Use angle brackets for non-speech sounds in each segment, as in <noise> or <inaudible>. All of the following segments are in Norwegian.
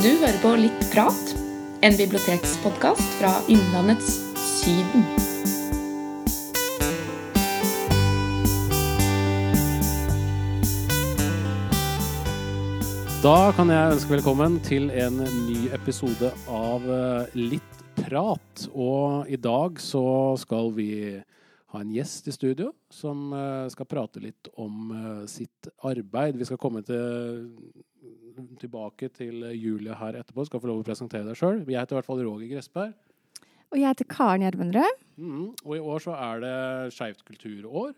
Du hører på Litt prat, en bibliotekspodkast fra Innlandets Syden. Da kan jeg ønske velkommen til en ny episode av eh, Litt prat. Og i dag så skal vi ha en gjest i studio som eh, skal prate litt om eh, sitt arbeid. Vi skal komme til, tilbake til Julie her etterpå. Skal få lov å presentere deg sjøl. Jeg heter i hvert fall Roger Gressberg. Og jeg heter Karen Gjermundrød. Mm, og i år så er det Skeivt kulturår.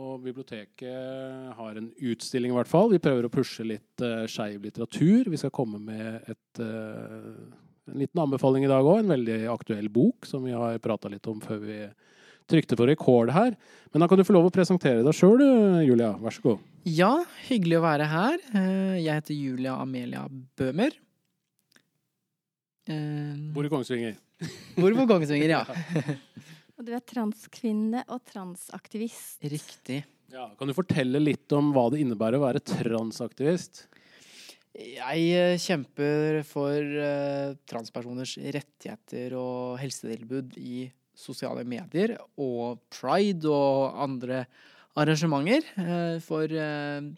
Og biblioteket har en utstilling, i hvert fall. Vi prøver å pushe litt uh, skeiv litteratur. Vi skal komme med et, uh, en liten anbefaling i dag òg. En veldig aktuell bok som vi har prata litt om før vi trykte på rekord her. Men da kan du få lov å presentere deg sjøl, Julia. Vær så god. Ja, hyggelig å være her. Eh, Jeg heter Julia Amelia Bøhmer. Eh, Bor i Kongsvinger. Bor på Kongsvinger, <laughs> ja. Og du er transkvinne og transaktivist. Riktig. Ja, kan du fortelle litt om hva det innebærer å være transaktivist? Jeg eh, kjemper for eh, transpersoners rettigheter og helsetilbud i sosiale medier og pride og andre arrangementer. eh, For eh,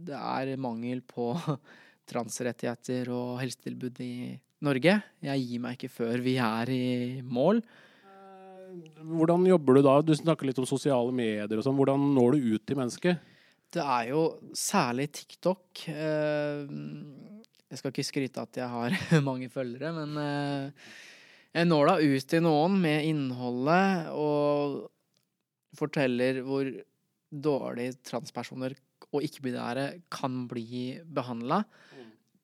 det er mangel på <laughs> transrettigheter og helsetilbud i Norge. Jeg gir meg ikke før vi er i mål. Hvordan jobber du da? Du snakker litt om sosiale medier og sånn. Hvordan når du ut til mennesket? Det er jo særlig TikTok. eh, Jeg skal ikke skryte at jeg har <laughs> mange følgere, men da ut til noen med innholdet og forteller hvor dårlig transpersoner og ikke-binære kan bli behandla.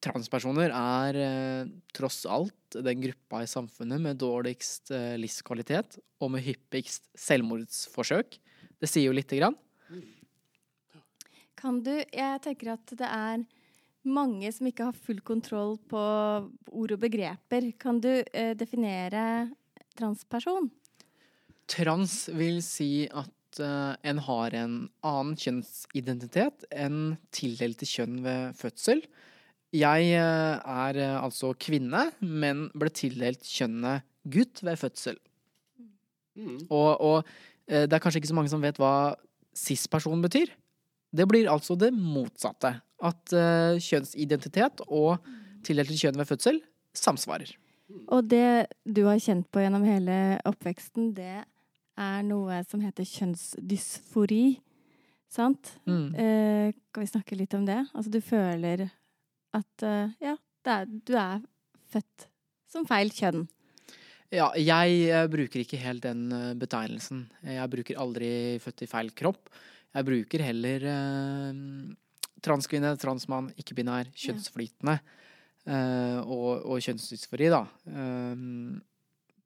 Transpersoner er eh, tross alt den gruppa i samfunnet med dårligst eh, livskvalitet og med hyppigst selvmordsforsøk. Det sier jo lite grann. Kan du Jeg tenker at det er mange som ikke har full kontroll på ord og begreper. Kan du eh, definere transperson? Trans vil si at eh, en har en annen kjønnsidentitet enn tildelte kjønn ved fødsel. Jeg eh, er eh, altså kvinne, men ble tildelt kjønnet gutt ved fødsel. Mm. Og, og eh, det er kanskje ikke så mange som vet hva cis-person betyr. Det blir altså det motsatte. At uh, kjønnsidentitet og tildelte kjønn ved fødsel samsvarer. Og det du har kjent på gjennom hele oppveksten, det er noe som heter kjønnsdysfori. Sant? Mm. Uh, kan vi snakke litt om det? Altså du føler at uh, ja, er, du er født som feil kjønn. Ja, jeg bruker ikke helt den betegnelsen. Jeg bruker aldri født i feil kropp. Jeg bruker heller eh, transkvinne, transmann, ikke-binær, kjønnsflytende eh, og, og kjønnsdysfori, da. Eh,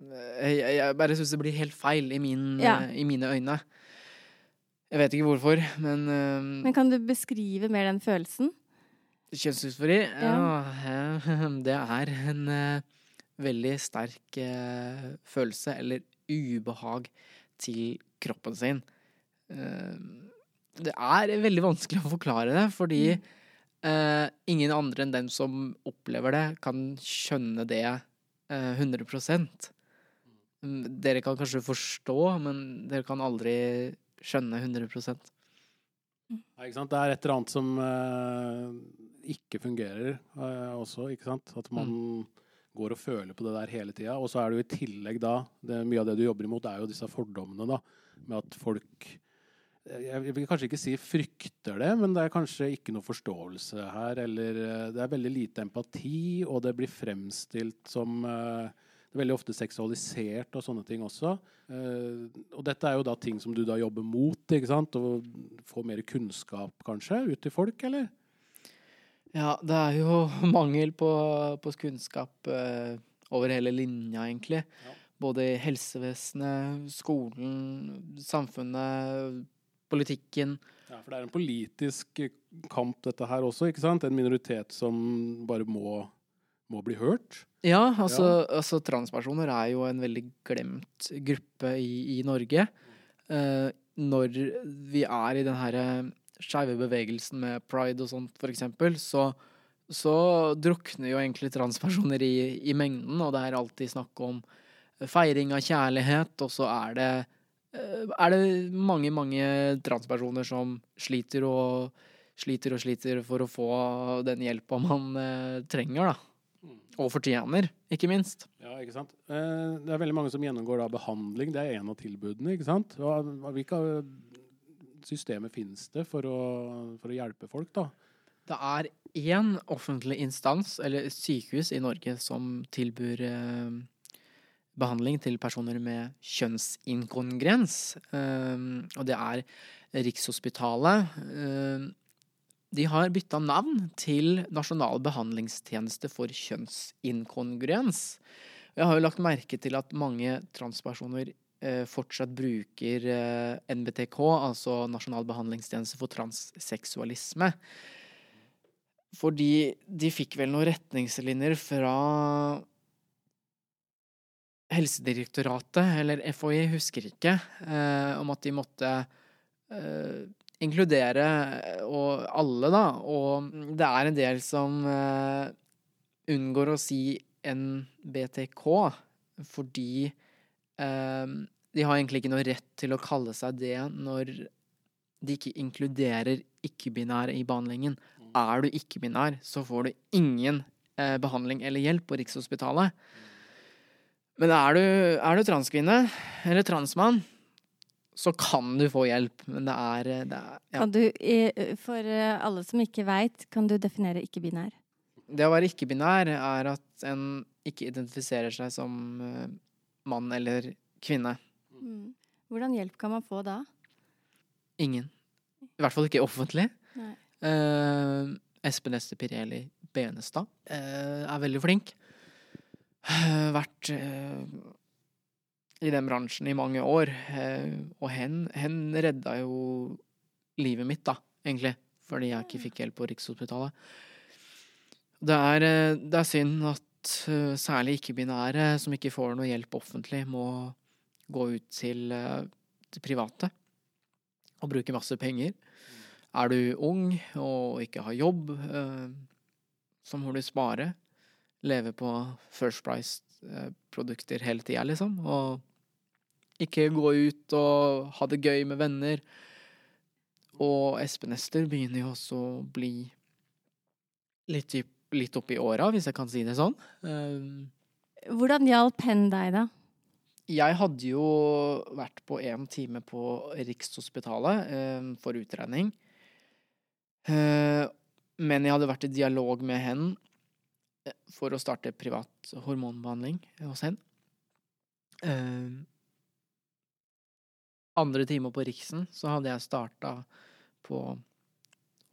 jeg, jeg bare syns det blir helt feil i, min, Ja. i mine øyne. Jeg vet ikke hvorfor, men, eh, Men kan du beskrive mer den følelsen? Kjønnsdysfori, ja. Ja. det er en veldig sterk følelse, eller ubehag, til kroppen sin. Eh, det er veldig vanskelig å forklare det, fordi eh, ingen andre enn den som opplever det, kan skjønne det eh, 100 Mm, Dere kan kanskje forstå, men dere kan aldri skjønne 100 Ja, ikke sant? Det er et eller annet som eh, ikke fungerer også, ikke sant? At man går og føler på det der hele tida. Og så er det jo i tillegg da det, Mye av det du jobber imot, er jo disse fordommene, da. Med at folk Jeg vil kanskje ikke si frykter det, men det er kanskje ikke noe forståelse her. Eller eh, det er veldig lite empati, og det blir fremstilt som eh, det er veldig ofte seksualisert og sånne ting også. Eh, og dette er jo da ting som du da jobber mot, ikke sant? Og få mer kunnskap kanskje ut til folk, eller? Ja, det er jo <laughs> mangel på, på kunnskap eh, over hele linja, egentlig. Ja. Både i helsevesenet, skolen, samfunnet, politikken. Ja, for det er en politisk kamp dette her også, ikke sant? En minoritet som bare må, må bli hørt. Ja, altså, altså transpersoner er jo en veldig glemt gruppe i, i Norge. Eh, når vi er i den her skeive bevegelsen med pride og sånt, for eksempel, så, så drukner jo egentlig transpersoner i, i mengden, og det er alltid snakk om feiring av kjærlighet, og så er det eh, er det mange, mange transpersoner som sliter og sliter og sliter for å få den hjelpa man eh, trenger, da. Mm. Og fortjener, ikke minst. Ja, ikke sant? Eh, Det er veldig mange som gjennomgår da behandling. Det er en av tilbudene. ikke sant? Hvilke systemer finnes det for å, for å hjelpe folk, da? Det er én offentlig instans, eller sykehus i Norge, som tilbyr eh, behandling til personer med kjønnsinkongruens. Eh, og det er Rikshospitalet. Eh, de har bytta navn til Nasjonal behandlingstjeneste for kjønnsinkongruens. Jeg har jo lagt merke til at mange transpersoner eh, fortsatt bruker eh, NBTK, altså Nasjonal behandlingstjeneste for transseksualisme. Fordi de fikk vel noen retningslinjer fra Helsedirektoratet, eller FHI, husker ikke, eh, om at de måtte eh, inkludere eh, og alle, da. Og det er en del som unngår å si NBTK fordi de har egentlig ikke noe rett til å kalle seg det når de ikke inkluderer ikke-binære i behandlingen. Er du ikke-binær, så får du ingen eh, behandling eller hjelp på Rikshospitalet. Men er du, er du transkvinne eller transmann, så kan du få hjelp. Men det er, det er ja. Kan du, for eh, alle som ikke veit, kan du definere ikke-binær? Det å være ikke-binær er at en ikke identifiserer seg som eh, mann eller kvinne. Mm. Hvordan hjelp kan man få da? Ingen. I hvert fall ikke offentlig. Nei. Uh, Espen Ester Pirelli Benestad uh, er veldig flink. Eh, vært eh, i den bransjen i mange år. Eh, og hen, hen redda jo livet mitt, da, egentlig. Fordi jeg ikke fikk hjelp på Rikshospitalet. Det er, det er synd at særlig ikke-binære som ikke får noe hjelp offentlig, må gå ut til det private og bruke masse penger. Er du ung og ikke har jobb, så må du spare. Leve på First Price-produkter hele tida, liksom. Og ikke gå ut og ha det gøy med venner. Og Espen Ester begynner jo også å bli litt, i- litt oppi åra, hvis jeg kan si det sånn. Eh, Hvordan hjalp hen deg, da? Jeg hadde jo vært på en time på Rikshospitalet eh, for utredning. Eh, men jeg hadde vært i dialog med eh, for å starte privat hormonbehandling hos henne. Eh, andre time på Riksen så hadde jeg starta på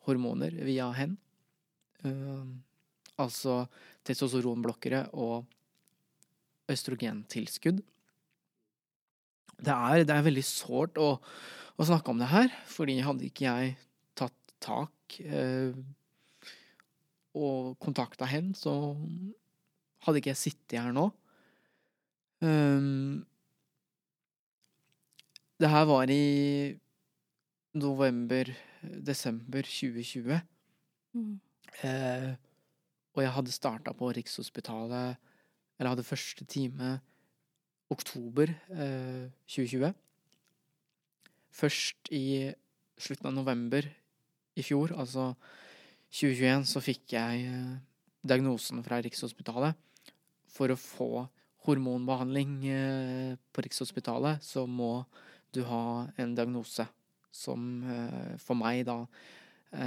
hormoner via hen. Uh, altså testosteronblokkere og østrogentilskudd. Det er, det er veldig sårt å, å snakke om det her, fordi hadde ikke jeg tatt tak eh, og kontakta henne, så hadde ikke jeg sittet her nå. Um, det her var i november-desember 2020. Mm. Uh, og jeg hadde starta på Rikshospitalet Eller hadde første time oktober eh, 2020. Først i slutten av november i fjor, altså 2021, så fikk jeg eh, diagnosen fra Rikshospitalet. For å få hormonbehandling eh, på Rikshospitalet, så må du ha en diagnose som eh, for meg da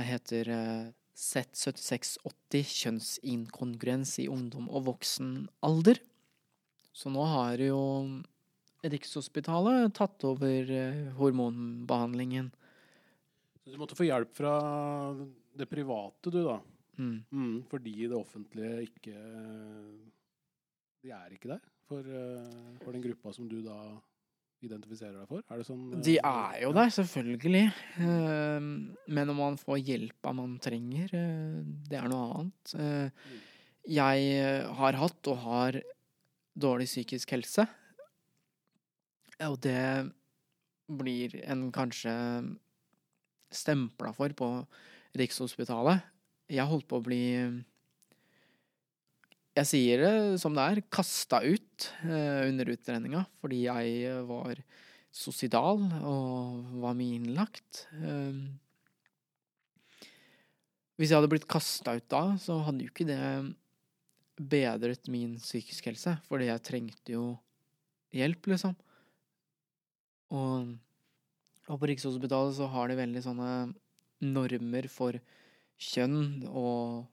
heter eh, Z7680 kjønnsinkongruens i ungdom og voksen alder. Så nå har jo Rikshospitalet tatt over eh, hormonbehandlingen. Så du måtte få hjelp fra det private, du, da. Mm. Mm, fordi det offentlige ikke De er ikke der for, eh, for den gruppa som du da identifiserer deg for? Er det sånn eh, De er jo der, selvfølgelig. Eh, Men om man får hjelpa man trenger, det er noe annet. Jeg har hatt og har dårlig psykisk helse. Og det blir en kanskje stempla for på Rikshospitalet. Jeg holdt på å bli jeg sier det som det er, kasta ut eh, under uttreninga fordi jeg var sosidal og var mye innlagt. Eh, hvis jeg hadde blitt kasta ut da, så hadde jo ikke det bedret min psykiske helse, fordi jeg trengte jo hjelp, liksom. Og, og på Rikshospitalet så har de veldig sånne normer for kjønn og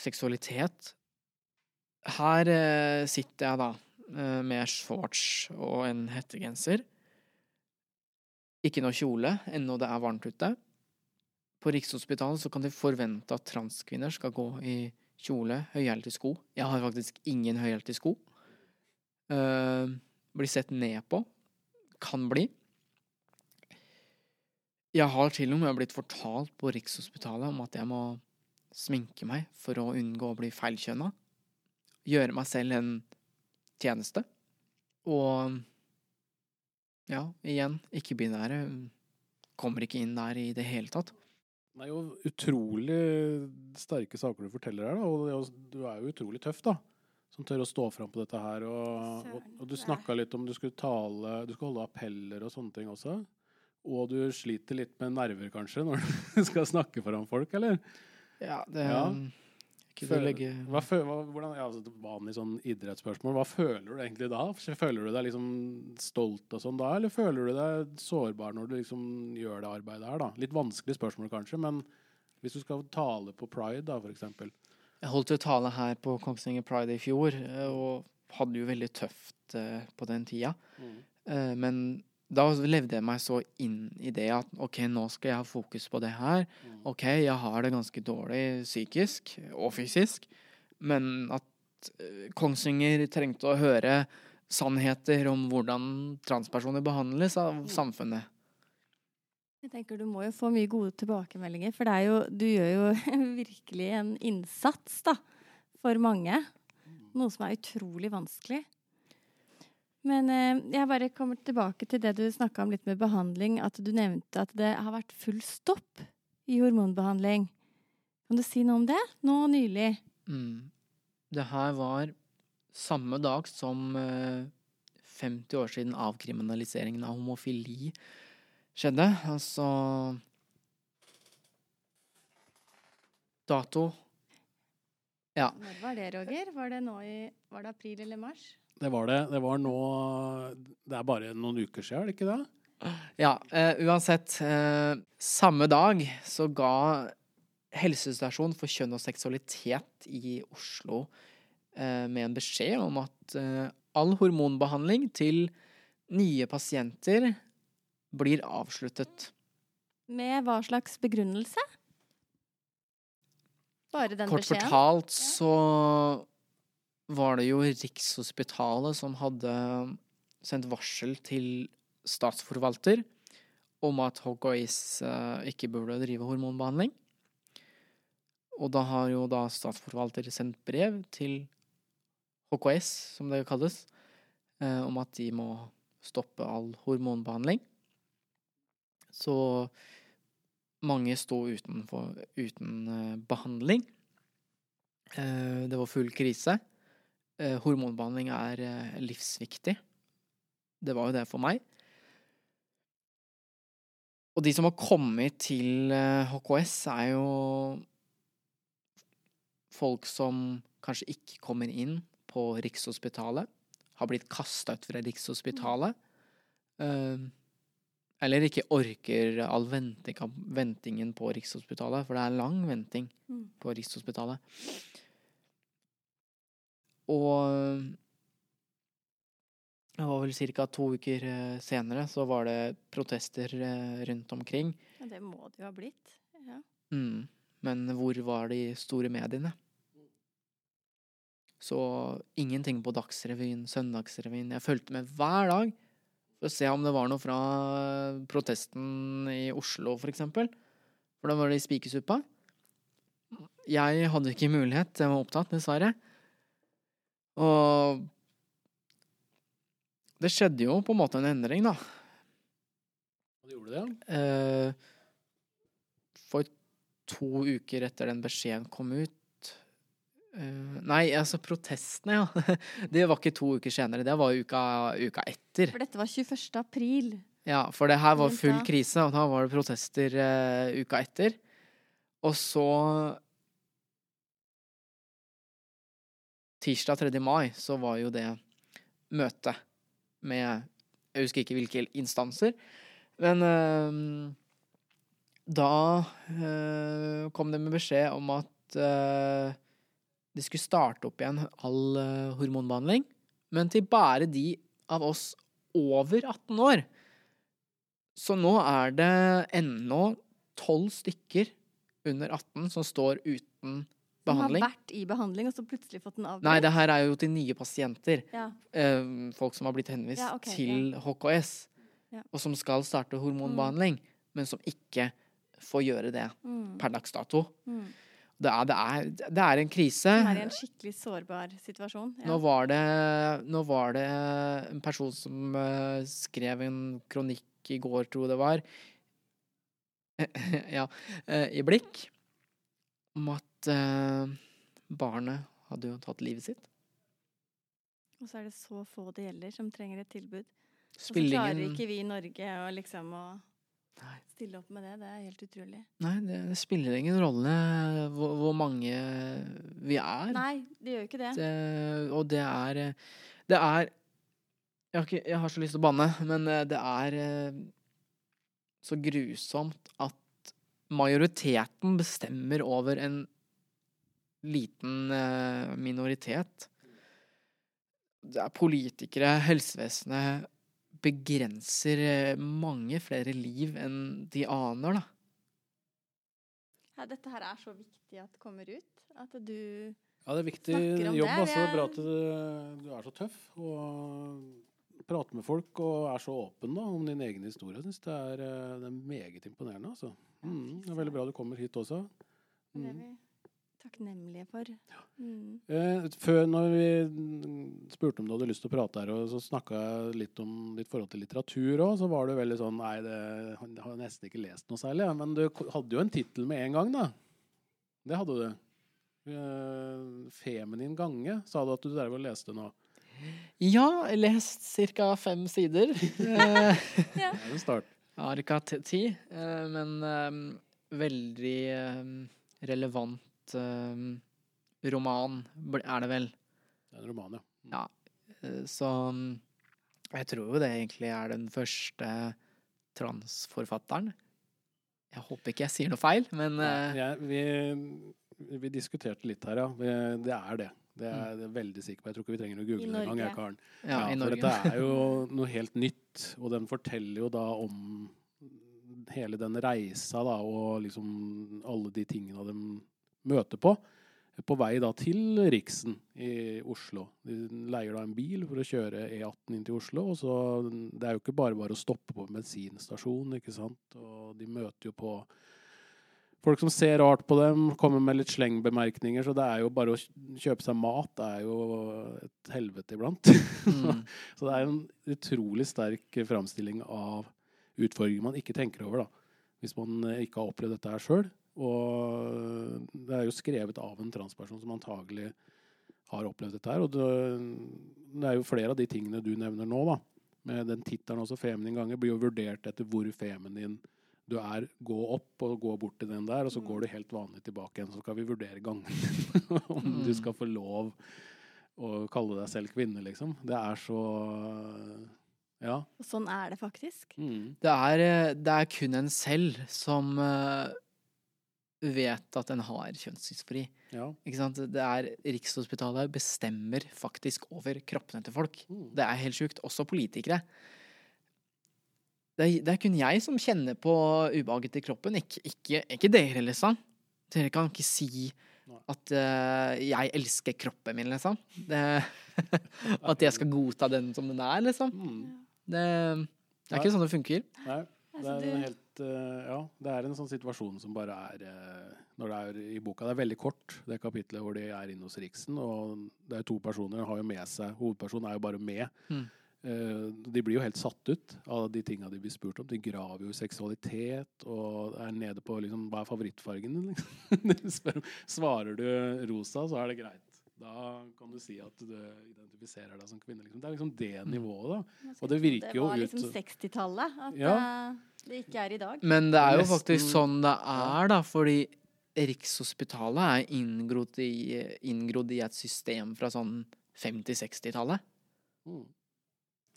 seksualitet. Her eh, sitter jeg da eh, med shorts og en hettegenser. Ikke noe kjole, ennå det er varmt ute. På Rikshospitalet så kan de forvente at transkvinner skal gå i kjole, høyhælte sko. Jeg har faktisk ingen høyhælte sko. Uh, blir sett ned på. Kan bli. Jeg har til og med blitt fortalt på Rikshospitalet om at jeg må sminke meg for å unngå å bli feilkjønna. Gjøre meg selv en tjeneste. Og ja, igjen, ikke-binære kommer ikke inn der i det hele tatt. Det er jo utrolig sterke saker du forteller her, da. Og du er jo utrolig tøff, da. Som tør å stå fram på dette her. Og, og, og du snakka litt om du skulle tale Du skulle holde appeller og sånne ting også. Og du sliter litt med nerver, kanskje, når du <laughs> skal snakke foran folk, eller? Ja, det Ja. Ikke Føler- legge Hva, hva, hvordan, ja, altså, vanlig sånn idrettsspørsmål. Hva føler du egentlig da? Føler du deg liksom stolt og sånn da, eller føler du deg sårbar når du liksom gjør det arbeidet her, da? Litt vanskelig spørsmål kanskje, men hvis du skal tale på pride, da, eksempel. Jeg holdt jo tale her på Kongsvinger Pride i fjor, eh, og hadde jo veldig tøft eh, på den tida. Eh, Men da levde jeg meg så inn i det at ok, nå skal jeg ha fokus på det her. Ok, jeg har det ganske dårlig psykisk og fysisk, men at eh, Kongsvinger trengte å høre sannheter om hvordan transpersoner behandles av samfunnet. Jeg tenker Du må jo få mye gode tilbakemeldinger, for det er jo, du gjør jo <laughs> virkelig en innsats da, for mange. Noe som er utrolig vanskelig. Men eh, jeg bare kommer tilbake til det du snakka om litt med behandling. At du nevnte at det har vært full stopp i hormonbehandling. Kan du si noe om det? Nå nylig. Mm. Det her var samme dag som eh, 50 år siden avkriminaliseringen av homofili skjedde. Altså Dato Ja. Når var det, Roger? Var det nå i Var det april eller mars? Det var det. Det var nå Det er bare noen uker siden, er det ikke det? Ja, Uh, uansett. Uh, samme dag så ga Helsestasjon for kjønn og seksualitet i Oslo eh, med en beskjed om at eh, all hormonbehandling til nye pasienter blir avsluttet. Med hva slags begrunnelse? Bare den Kort beskjeden? fortalt så var det jo Rikshospitalet som hadde sendt varsel til statsforvalter om at HKIs eh, ikke burde drive hormonbehandling. Og da har jo da statsforvalter sendt brev til HKS, som det kalles, eh, om at de må stoppe all hormonbehandling. Så mange sto utenfor, uten eh, behandling. Eh, det var full krise. Eh, hormonbehandling er eh, livsviktig. Det var jo det for meg. Og de som har kommet til eh, HKS, er jo folk som kanskje ikke kommer inn på Rikshospitalet. Har blitt kasta ut fra Rikshospitalet. Eh, eller ikke orker all ventingen på Rikshospitalet, for det er lang venting Mm. på Rikshospitalet. Og det var vel ca. to uker eh, senere så var det protester eh, rundt omkring. Ja, det må det jo ha blitt. Ja. Mm. Men hvor var de store mediene? Så ingenting på Dagsrevyen, Søndagsrevyen. Jeg fulgte med hver dag for å se om det var noe fra protesten i Oslo, for eksempel. For da var det i Spikersuppa. Jeg hadde ikke mulighet, jeg var opptatt, dessverre. Og det skjedde jo på en måte en endring, da. Og det gjorde det, Eh, for to uker etter den beskjeden kom ut, Eh, nei, altså protestene, ja. <laughs> Det var ikke to uker senere. Det var uka, uka etter. For dette var 21. april. Ja, for det her var full krise, og da var det protester eh, uka etter. Og så Tirsdag 3. mai så var jo det møte med Jeg husker ikke hvilke instanser, men eh, da eh, kom det med beskjed om at eh, de skulle starte opp igjen all eh, hormonbehandling, men til bare de av oss over 18 år. Så nå er det ennå tolv stykker under 18 som står uten Som har vært i behandling, og så plutselig fått den avbrutt. Nei, det her er jo til nye pasienter. ja. Eh, folk som har blitt henvist Ja, okay, til HKS, Ja. og som skal starte hormonbehandling, men som ikke får gjøre det Mm. per dags dato. Mm. Det er, det er, det er en krise. Det er i en skikkelig sårbar situasjon. Ja. Nå var det, nå var det en person som uh, skrev en kronikk i går, tror jeg det var, <laughs> ja, uh, i Blikk, om at eh, barnet hadde jo tatt livet sitt. Og så er det så få det gjelder, som trenger et tilbud. Og så klarer ikke vi i Norge å liksom å stille opp med det. Det er helt utrolig. Nei, det, det spiller ingen rolle hvor, hvor mange vi er. Nei, det gjør ikke det. Det, og det er Det er jeg har, ikke, jeg har så lyst til å banne, men eh, det er eh, så grusomt at majoriteten bestemmer over en liten eh, minoritet. Det er politikere, helsevesenet begrenser eh, mange flere liv enn de aner, da. Ja, dette her er så viktig at det kommer ut. At du Ja, det er viktig jobb. det, Altså. Det er bra at du, du er så tøff og prater med folk og er så åpen da, om din egen historie. Jeg synes det er, eh, det er meget imponerende. Altså. Mm, det er veldig bra du kommer hit også. Det er Mm. Takknemlige for. Mm. Eh, før, når vi spurte om du hadde lyst til å prate her, og så snakka jeg litt om ditt forhold til litteratur òg, så var du veldig sånn Nei, det jeg har jeg nesten ikke lest noe særlig. Men du hadde jo en tittel med en gang, da. Det hadde du. Eh, 'Feminin gange', sa du at du drev og leste nå. Ja, jeg lest ca. fem sider. <laughs> ja. Det er <laughs> en start. Jeg har ikke hatt ti, eh, men eh, veldig eh, relevant eh, roman er det vel. Det er en roman, ja. Ja. Eh, Så mm, jeg tror jo det egentlig er den første transforfatteren. Jeg håper ikke jeg sier noe feil, men eh, jeg, vi, vi diskuterte litt her, ja. Det er det. Det er jeg veldig sikker på. Jeg tror ikke vi trenger å google det engang. Ja, Karen. ja, i for dette er jo noe helt nytt, og den forteller jo da om hele den reisa da, og liksom alle de tingene de møter på. På vei da til Riksen i Oslo. De leier da en bil for å kjøre E18 inn til Oslo. og så Det er jo ikke bare bare å stoppe på bensinstasjon, ikke sant. Og de møter jo på folk som ser rart på dem, kommer med litt slengbemerkninger. Så det er jo bare å kjøpe seg mat det er jo et helvete iblant. Mm. <laughs> Så det er en utrolig sterk framstilling av utfordringer man ikke tenker over, da. Hvis man ikke har opplevd dette her sjøl. Og det er jo skrevet av en transperson som antagelig har opplevd dette her. Og det, det er jo flere av de tingene du nevner nå, da. Med den tittelen også, 'Feminin gange', blir jo vurdert etter hvor feminin du er. Gå opp og gå bort til den der, og så går du helt vanlig tilbake igjen. Så skal vi vurdere gangen. <laughs> Om du Mm. skal få lov å kalle deg selv kvinne, liksom. Det er så Ja. Og sånn er det faktisk. Mm. Det er, eh, det er kun en selv som eh, vet at en har kjønnsdysfori. ja. Det er Rikshospitalet bestemmer faktisk over kroppene til folk. Mm. Det er helt sjukt. Også politikere. Det er, det er kun jeg som kjenner på ubehaget i kroppen, ikke, ikke, ikke dere, liksom. Dere kan ikke si at uh, jeg elsker kroppen min, liksom. Det, <laughs> at jeg skal godta den som den er, liksom. Mm. Det, det er ikke sånn det funker. Nei, det er en helt eh, Ja, det er en sånn situasjon som bare er eh, Når det er i boka Det er veldig kort, det kapitlet hvor de er inne hos Riksen, og det er to personer. Har jo med seg Hovedpersonen er jo bare med. Mm. eh, De blir jo helt satt ut av de tinga de blir spurt om. De graver jo i seksualitet og er nede på liksom, hva er favorittfargen din. Liksom. <laughs> Svarer du rosa, så er det greit. Da kan du si at du identifiserer deg som kvinne. Liksom. Det er liksom det Mm. nivået, da. Og det virker jo ut det var liksom 60-tallet. At Ja. eh, det ikke er i dag. Men det er jo faktisk sånn det er, da, fordi Rikshospitalet er inngrodd i, inngrodd i et system fra sånn 50-60-tallet. Mm.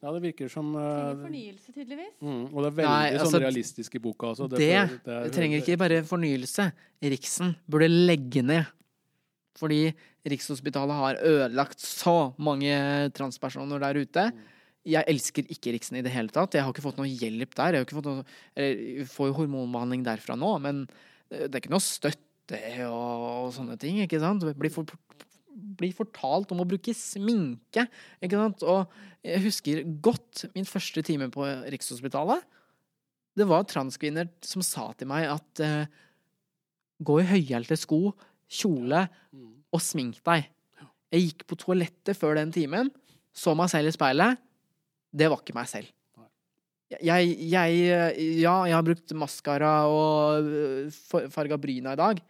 Ja, det virker som Trenger eh, fornyelse, tydeligvis. mm, Og det er veldig Nei, altså, sånn realistisk i boka også. Det, det trenger ikke bare fornyelse. Riksen burde legge ned. Fordi Rikshospitalet har ødelagt så mange transpersoner der ute. Jeg elsker ikke Riksen i det hele tatt. Jeg har ikke fått noe hjelp der. Jeg har ikke fått noe, jeg får jo hormonbehandling derfra nå, men det er ikke noe støtte og sånne ting, ikke sant? Blir, for, blir fortalt om å bruke sminke, ikke sant? Og jeg husker godt min første time på Rikshospitalet. Det var transkvinner som sa til meg at eh, gå i høyhælte sko, kjole Mm. Og smink deg. Jeg gikk på toalettet før den timen, så meg selv i speilet. Det var ikke meg selv. Jeg, jeg Ja, jeg har brukt maskara og øh, farga bryna i dag.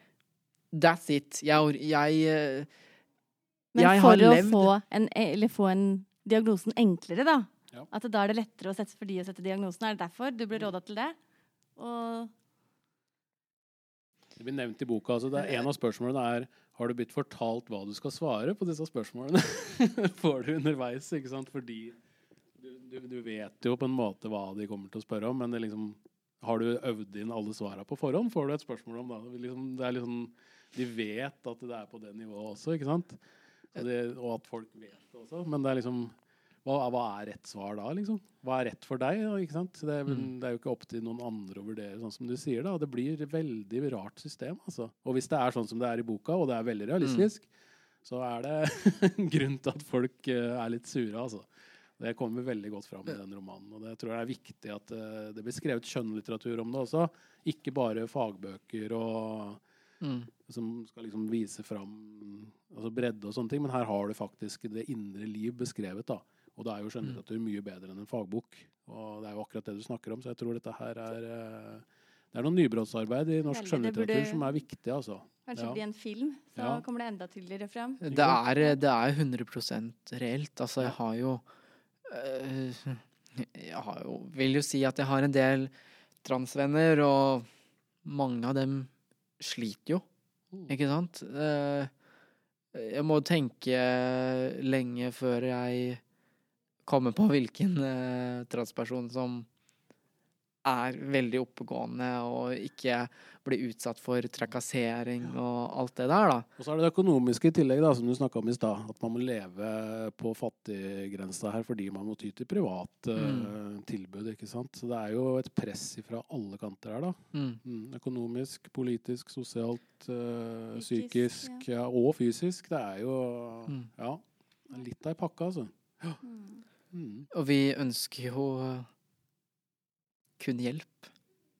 That's it. Jeg, jeg øh, Men Jeg for å få en, eller få en diagnosen enklere, da. Ja. At da er det lettere å sette, for de å sette diagnosen. Er det derfor du ble råda til det? Og Det blir nevnt i boka. Altså det er En av spørsmålene er har du blitt fortalt hva du skal svare på disse spørsmålene. <laughs> Får du underveis, ikke sant? Fordi du, du, du vet jo på en måte hva de kommer til å spørre om, men det liksom, har du øvd inn alle svarene på forhånd, får du et spørsmål om da. Liksom, det er liksom, de vet at det er på det nivået også, ikke sant? Det, og at folk vet det også. Men det er liksom hva, hva er rett svar da, liksom? Hva er rett for deg? da? Det er, Mm. det er jo ikke opp til noen andre å vurdere, sånn som du sier. da. Det blir et veldig rart system. altså. Og hvis det er sånn som det er i boka, og det er veldig realistisk, så er det <laughs> grunn til at folk eh, er litt sure, altså. Det kommer veldig godt fram i den romanen. Og det tror jeg er viktig at eh, det blir skrevet skjønnlitteratur om det også. Ikke bare fagbøker og mm. som skal liksom vise fram altså bredde og sånne ting, men her har du faktisk det indre liv beskrevet. da. Og det er jo skjønnlitteratur mye bedre enn en fagbok. Og det er jo akkurat det du snakker om, så jeg tror dette her er eh, Det er noe nybrottsarbeid i norsk skjønnlitteratur som er viktig, altså. kanskje Ja. bli en film, så Ja. kommer det enda tydeligere frem. Det er, det er 100% reelt. Altså, jeg har jo øh, Jeg har jo Vil jo si at jeg har en del transvenner, og mange av dem sliter jo, Mm. ikke sant? Eh, Jeg må tenke lenge før jeg kommer på hvilken uh, transperson som er veldig oppegående og ikke blir utsatt for trakassering og alt det der, da. Og så er det det økonomiske i tillegg, da, som du snakka om i stad. At man må leve på fattiggrensa her fordi man må ty til private mm. tilbud. ikke sant? Så det er jo et press fra alle kanter her, da. Mm. Mm, økonomisk, politisk, sosialt, øh, Psykisk, ja. ja. og fysisk. Det er jo Mm. Ja. Litt av ei pakke, altså. Mm. Mm. Og vi ønsker jo kun hjelp.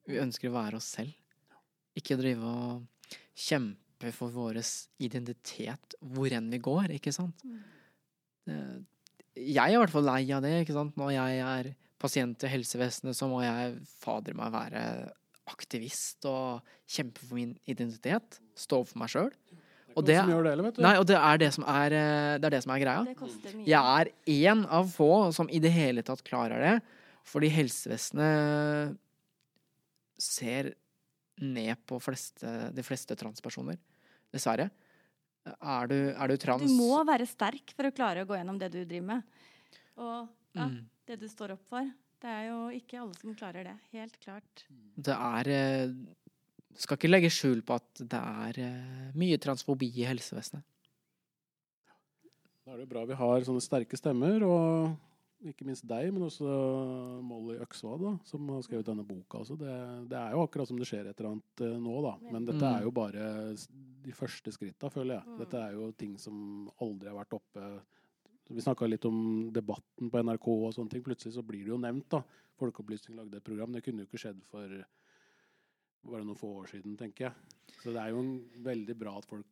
Vi ønsker å være oss selv. Ikke drive og kjempe for vår identitet hvor enn vi går, ikke sant. Mm. Jeg er i hvert fall lei av det, ikke sant. Når jeg er pasient i helsevesenet, så må jeg fader meg være aktivist og kjempe for min identitet. Stå opp for meg sjøl. Og det- som gjør det eller, vet du. Nei, og det er det som er, eh, det er, det som er greia. Det mye. Jeg er én av få som i det hele tatt klarer det, fordi helsevesenet ser ned på fleste, de fleste transpersoner. Dessverre. Er du, er du trans Du må være sterk for å klare å gå gjennom det du driver med. Og ja, Mm. det du står opp for. Det er jo ikke alle som klarer det. Helt klart. Det er eh, Skal ikke legge skjul på at det er eh, mye transfobi i helsevesenet. Da er det bra vi har sånne sterke stemmer, og ikke minst deg, men også Molly Øksvad, da, som har skrevet denne boka. Altså det, det er jo akkurat som det skjer et eller annet eh, nå, da. Men dette Mm. er jo bare de første skritta, føler jeg. Mm. Dette er jo ting som aldri har vært oppe. Vi snakka litt om debatten på NRK og sånne ting. Plutselig så blir det jo nevnt, da. Folkeopplysning lagde et program. Det kunne jo ikke skjedd for bare noen få år siden, tenker jeg. Så det er jo en- veldig bra at folk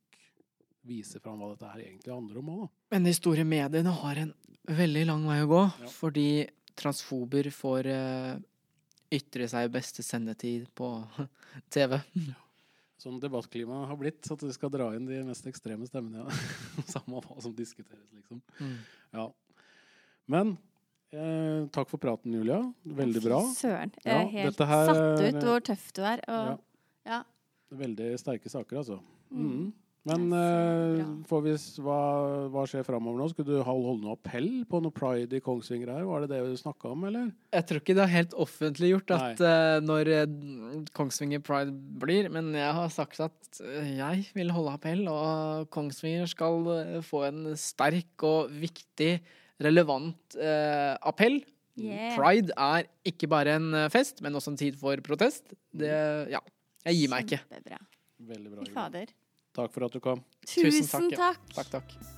viser fram hva dette her egentlig handler om òg, da. Men de store mediene har en veldig lang vei å gå, Ja. fordi transfober får uh, ytre seg i beste sendetid på <laughs> TV. Sånn debattklimaet har blitt, at du skal dra inn de mest ekstreme stemmene. Ja. <laughs> Samme hva som diskuteres, liksom. Ja. Men eh, takk for praten, Julia. Veldig bra. Fy Søren. Jeg Ja, er helt dette her- satt ut hvor tøff du er. Og, ja. Veldig sterke saker, altså. Mm. Mm. Men eh, får vi, s- hva, hva skjer framover nå? Skulle du holde, noe appell på noe pride i Kongsvinger her? Var det det du snakka om, eller? Jeg tror ikke det er helt offentliggjort at uh, når eh, Kongsvinger Pride blir, men jeg har sagt at eh, jeg vil holde appell, og Kongsvinger skal få en sterk og viktig, relevant eh, appell. Yeah. Pride er ikke bare en eh, fest, men også en tid for protest. Det, ja, jeg gir meg ikke. Kjempebra. Veldig bra. Fader. Takk for at du kom. Tusen Tusen takk, ja. takk. Takk, takk.